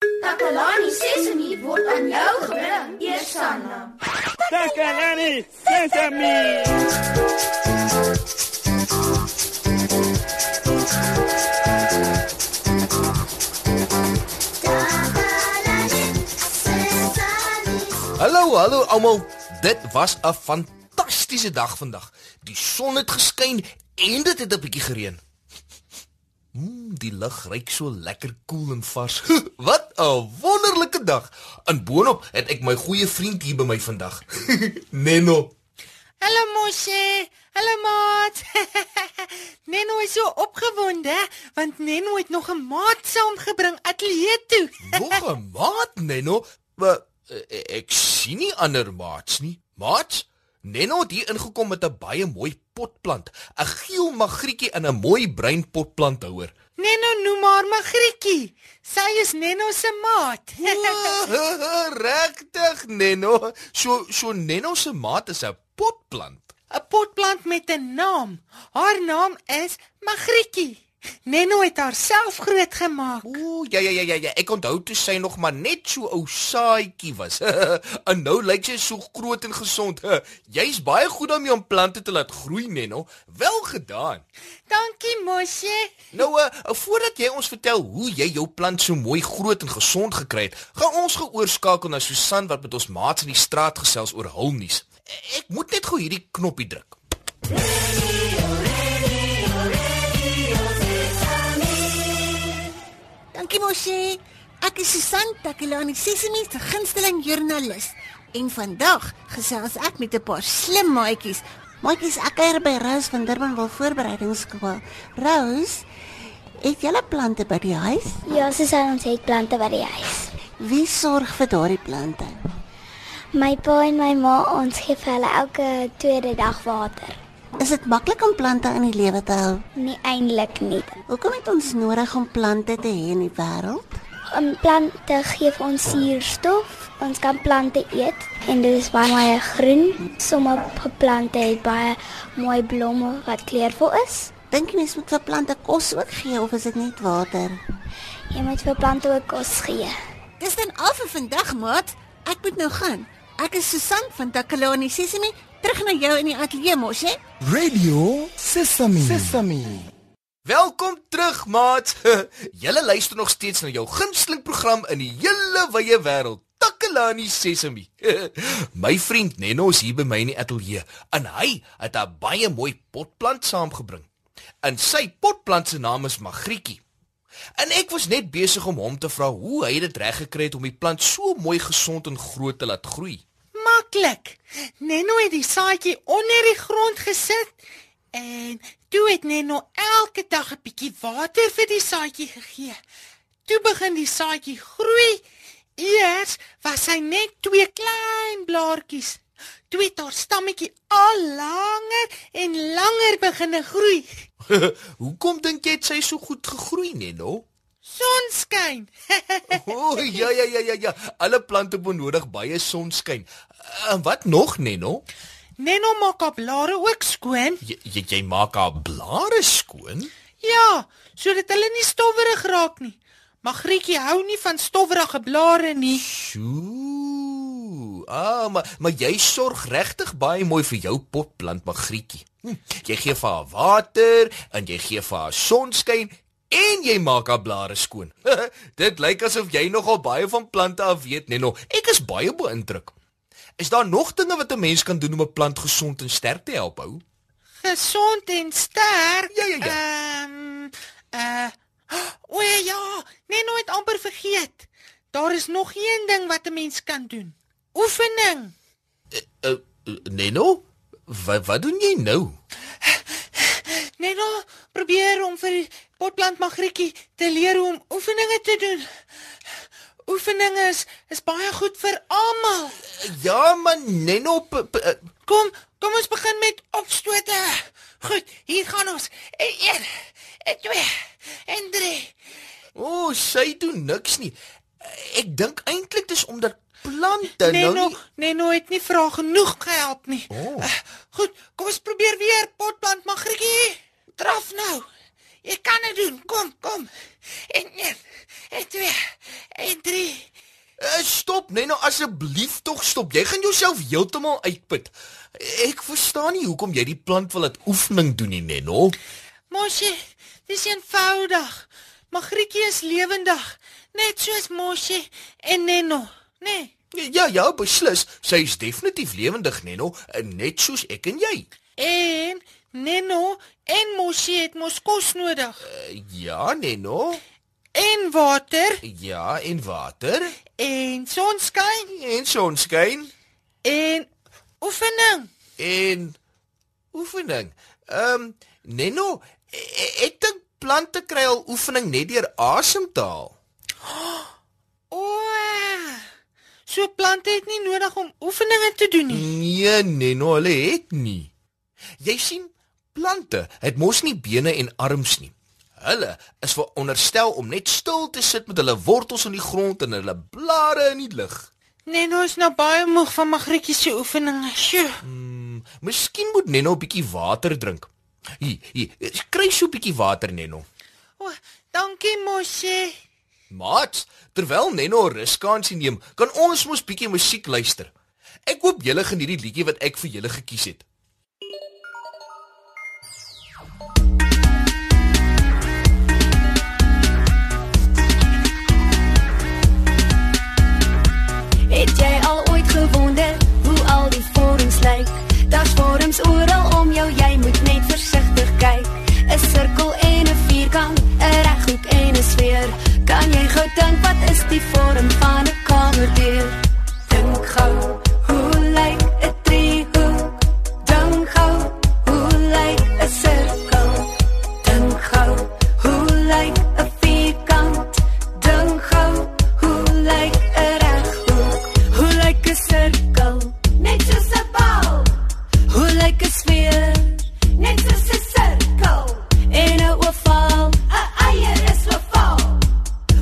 Takalani Sesemi word aan jou gebring, Eersanna. Takalani Sesemi. Hallo, hallo almal. Dit was 'n fantastiese dag vandag. Die son het geskyn en dit het 'n bietjie gereën. Mm, die lug ruik so lekker koel en vars. Wat 'n wonderlike dag. En boonop het ek my goeie vriend hier by my vandag. Neno. Hallo Moshe. Hallo maat. Neno is so opgewonde want Neno het nog 'n maat saamgebring ateljee toe. Nog 'n maat, Neno. Wat ek sien nie ander maats nie. Maats? Neno het hier ingekom met 'n baie mooi potplant, 'n geel magrietjie in 'n mooi bruin potplanthouer. Neno noem haar Magrietjie. Sy is Neno se maat. Regtig, Neno. So so Neno se maat is 'n potplant. 'n Potplant met 'n naam. Haar naam is Magrietjie. Neno het haarself grootgemaak. Ooh, ja ja ja ja ja, ek onthou toe sy nog maar net so ou saaitjie was. en nou lyk sy so groot en gesond. Jy's baie goed daarmee om plante te laat groei, Neno. Wel gedaan. Dankie, Moshe. Nou, uh, voordat jy ons vertel hoe jy jou plant so mooi groot en gesond gekry het, gaan ons geoorskakel na Susan wat met ons maats in die straat gesels oor hulnuus. Ek moet net gou hierdie knoppie druk. Dankie Moshe. Ek is Susan Takelani, Sesimi se gunsteling joernalis. En vandag gesels ek met 'n paar slim maatjies. Maatjies, ek kuier by Rose van Durbanville Voorbereidingsskool. Rose, het jy plante by die huis? Ja, Susan, ons het plante by die huis. Wie sorg vir daardie plante? My pa en my ma, ons gee vir hulle elke tweede dag water. Is dit maklik om plante in die lewe te hou? Nie eintlik nie. Hoekom het ons nodig om plante te hê in die wêreld? Um, plante gee vir ons suurstof. Ons kan plante eet en dit is baie mooi groen. Sommige plante het baie mooi blomme wat kleurvol is. Dink jy mens moet vir plante kos ook gee of is dit net water? Jy moet vir plante ook kos gee. Dis dan al vir vandag, maat. Ek moet nou gaan. Ek is Susan van Takalani Sesimi, terug na jou in die ateljee mos, hè? Radio Sesame. Sesame. Welkom terug, maat. Julle luister nog steeds na jou gunsteling program in die hele wye wêreld. Takalani Sesemi. my vriend Neno is hier by my in die ateljee en hy het 'n baie mooi potplant saamgebring. En sy potplant se naam is Magrietjie. En ek was net besig om hom te vra hoe hy dit reg gekry het om die plant so mooi gesond en groot te laat groei. Maklik. Neno het die saadjie onder die grond gesit en toe het Neno elke dag 'n bietjie water vir die saadjie gegee. Toe begin die saadjie groei. Eers was hy net twee klein blaartjies. Toe het haar stammetjie al langer en langer begine groei. Hoekom dink jy het sy so goed gegroei, Neno? Sonskyn. O, oh, ja ja ja ja ja. Alle plante benodig baie sonskyn. En wat nog, Neno? Neno maak haar blare ook skoon. Jy jy, jy maak haar blare skoon? Ja, sodat hulle nie stowwerig raak nie. Magrietjie hou nie van stowwerige blare nie. Sjoe. Ah, maar maar jy sorg regtig baie mooi vir jou potplant Magrietjie. Hm, jy gee vir haar water en jy gee vir haar sonskyn en jy maak haar blare skoon. Dit lyk asof jy nogal baie van plante af weet, Neno. Ek is baie beïndruk. Is daar nog dinge wat 'n mens kan doen om 'n plant gesond en sterk te help hou? Gesond en sterk. Ja, ja, ja. Ehm uh O ja, Neno het amper vergeet. Daar is nog een ding wat 'n mens kan doen. Oefening. Uh, uh, Neno, wat wat doen jy nou? Neno probeer om vir die potplant Magrietjie te leer hoe om oefeninge te doen. Oefeninge is, is baie goed vir almal. Ja, man, Neno, p- uh, Kom, kom ons begin met opstote. Goed, hier gaan ons. En een, en twee, en drie. o, oh, sy doen niks nie. Ek dink eintlik dis omdat plante Neno, nou nie Neno het nie vra genoeg gehelp nie. Oh. Uh, goed, kom ons probeer weer potplant Magrietjie. Draf nou. Jy kan dit doen. Kom, kom. En een, en twee, en drie. stop, Neno, asseblief tog stop. Jy gaan jouself heeltemal uitput. Ek verstaan nie hoekom jy die plant wil laat oefening doen nie, Neno. Mosie, dis eenvoudig. Magrietjie is lewendig, net soos Mosie en Neno, né? Nee. Ja, ja, beslis. Sy is definitief lewendig, Neno, net soos ek en jy. En Neno en Mosie het mos kos nodig. Uh, ja, Neno. En water. Ja, en water. En sonskyn. En sonskyn. En oefening. En oefening. Ehm um, Neno, e, e, ek dink plante kry al oefening net deur asem te haal. O. So plante het nie nodig om oefeninge te doen nie. Nee, Neno, hulle het nie. Jy sien, plante het mos nie bene en arms nie. Hulle is veronderstel om net stil te sit met hulle wortels in die grond en hulle blare in die lug. Neno is nou baie moeg van Magrietjie se oefeninge. Sjoe. Hmm, miskien moet Neno 'n bietjie water drink. Hier, hier, kry so 'n bietjie water, Neno. O, dankie, Mosie. Mat, terwyl Neno ruskansie neem, kan ons mos bietjie musiek luister. Ek hoop julle geniet die liedjie wat ek vir julle gekies. Het 'n sfeer? Net soos 'n sirkel. En 'n oval, 'n eier is oval.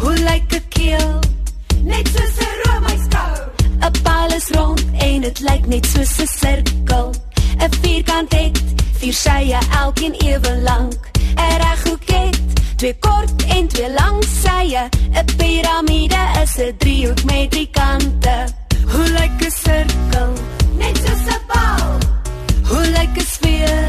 Hoe lyk 'n keel? Net soos 'n roomyskou. 'n Bal is rond en dit lyk net soos 'n sirkel. 'n Vierkant het vier sye, elkeen ewe lank. 'n Reghoek het twee kort en twee lang sye. 'n Piramide is 'n driehoek met drie kante. Hoe lyk 'n sirkel? Net soos 'n bal. Hoe lyk 'n sfeer?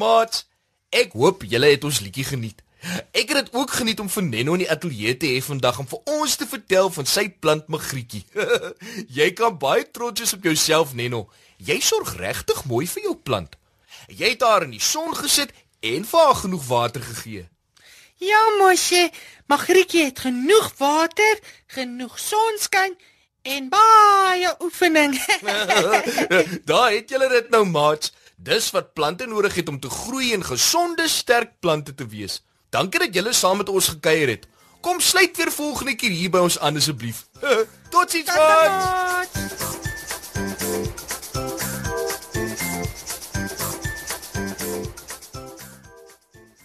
Terug, maat. Ek hoop julle het ons liedjie geniet. Ek het dit ook geniet om vir Nenno in die ateljee te hê vandag om vir ons te vertel van sy plant Magrietjie. jy kan baie trots wees op jouself, Nenno. Jy sorg regtig mooi vir jou plant. Jy het haar in die son gesit en vir haar genoeg water gegee. Ja, Mosie, Magrietjie het genoeg water, genoeg sonskyn en baie oefening. Daar het julle dit nou, maat. Dis wat plante nodig het om te groei en gesonde, sterk plante te wees. Dankie dat julle saam met ons gekuier het. Kom sluit weer volgende keer hier by ons aan asseblief. Totsiens, maat. Tata,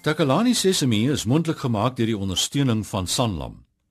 Takalani Sesemi is mondelik gemaak deur die ondersteuning van Sanlam.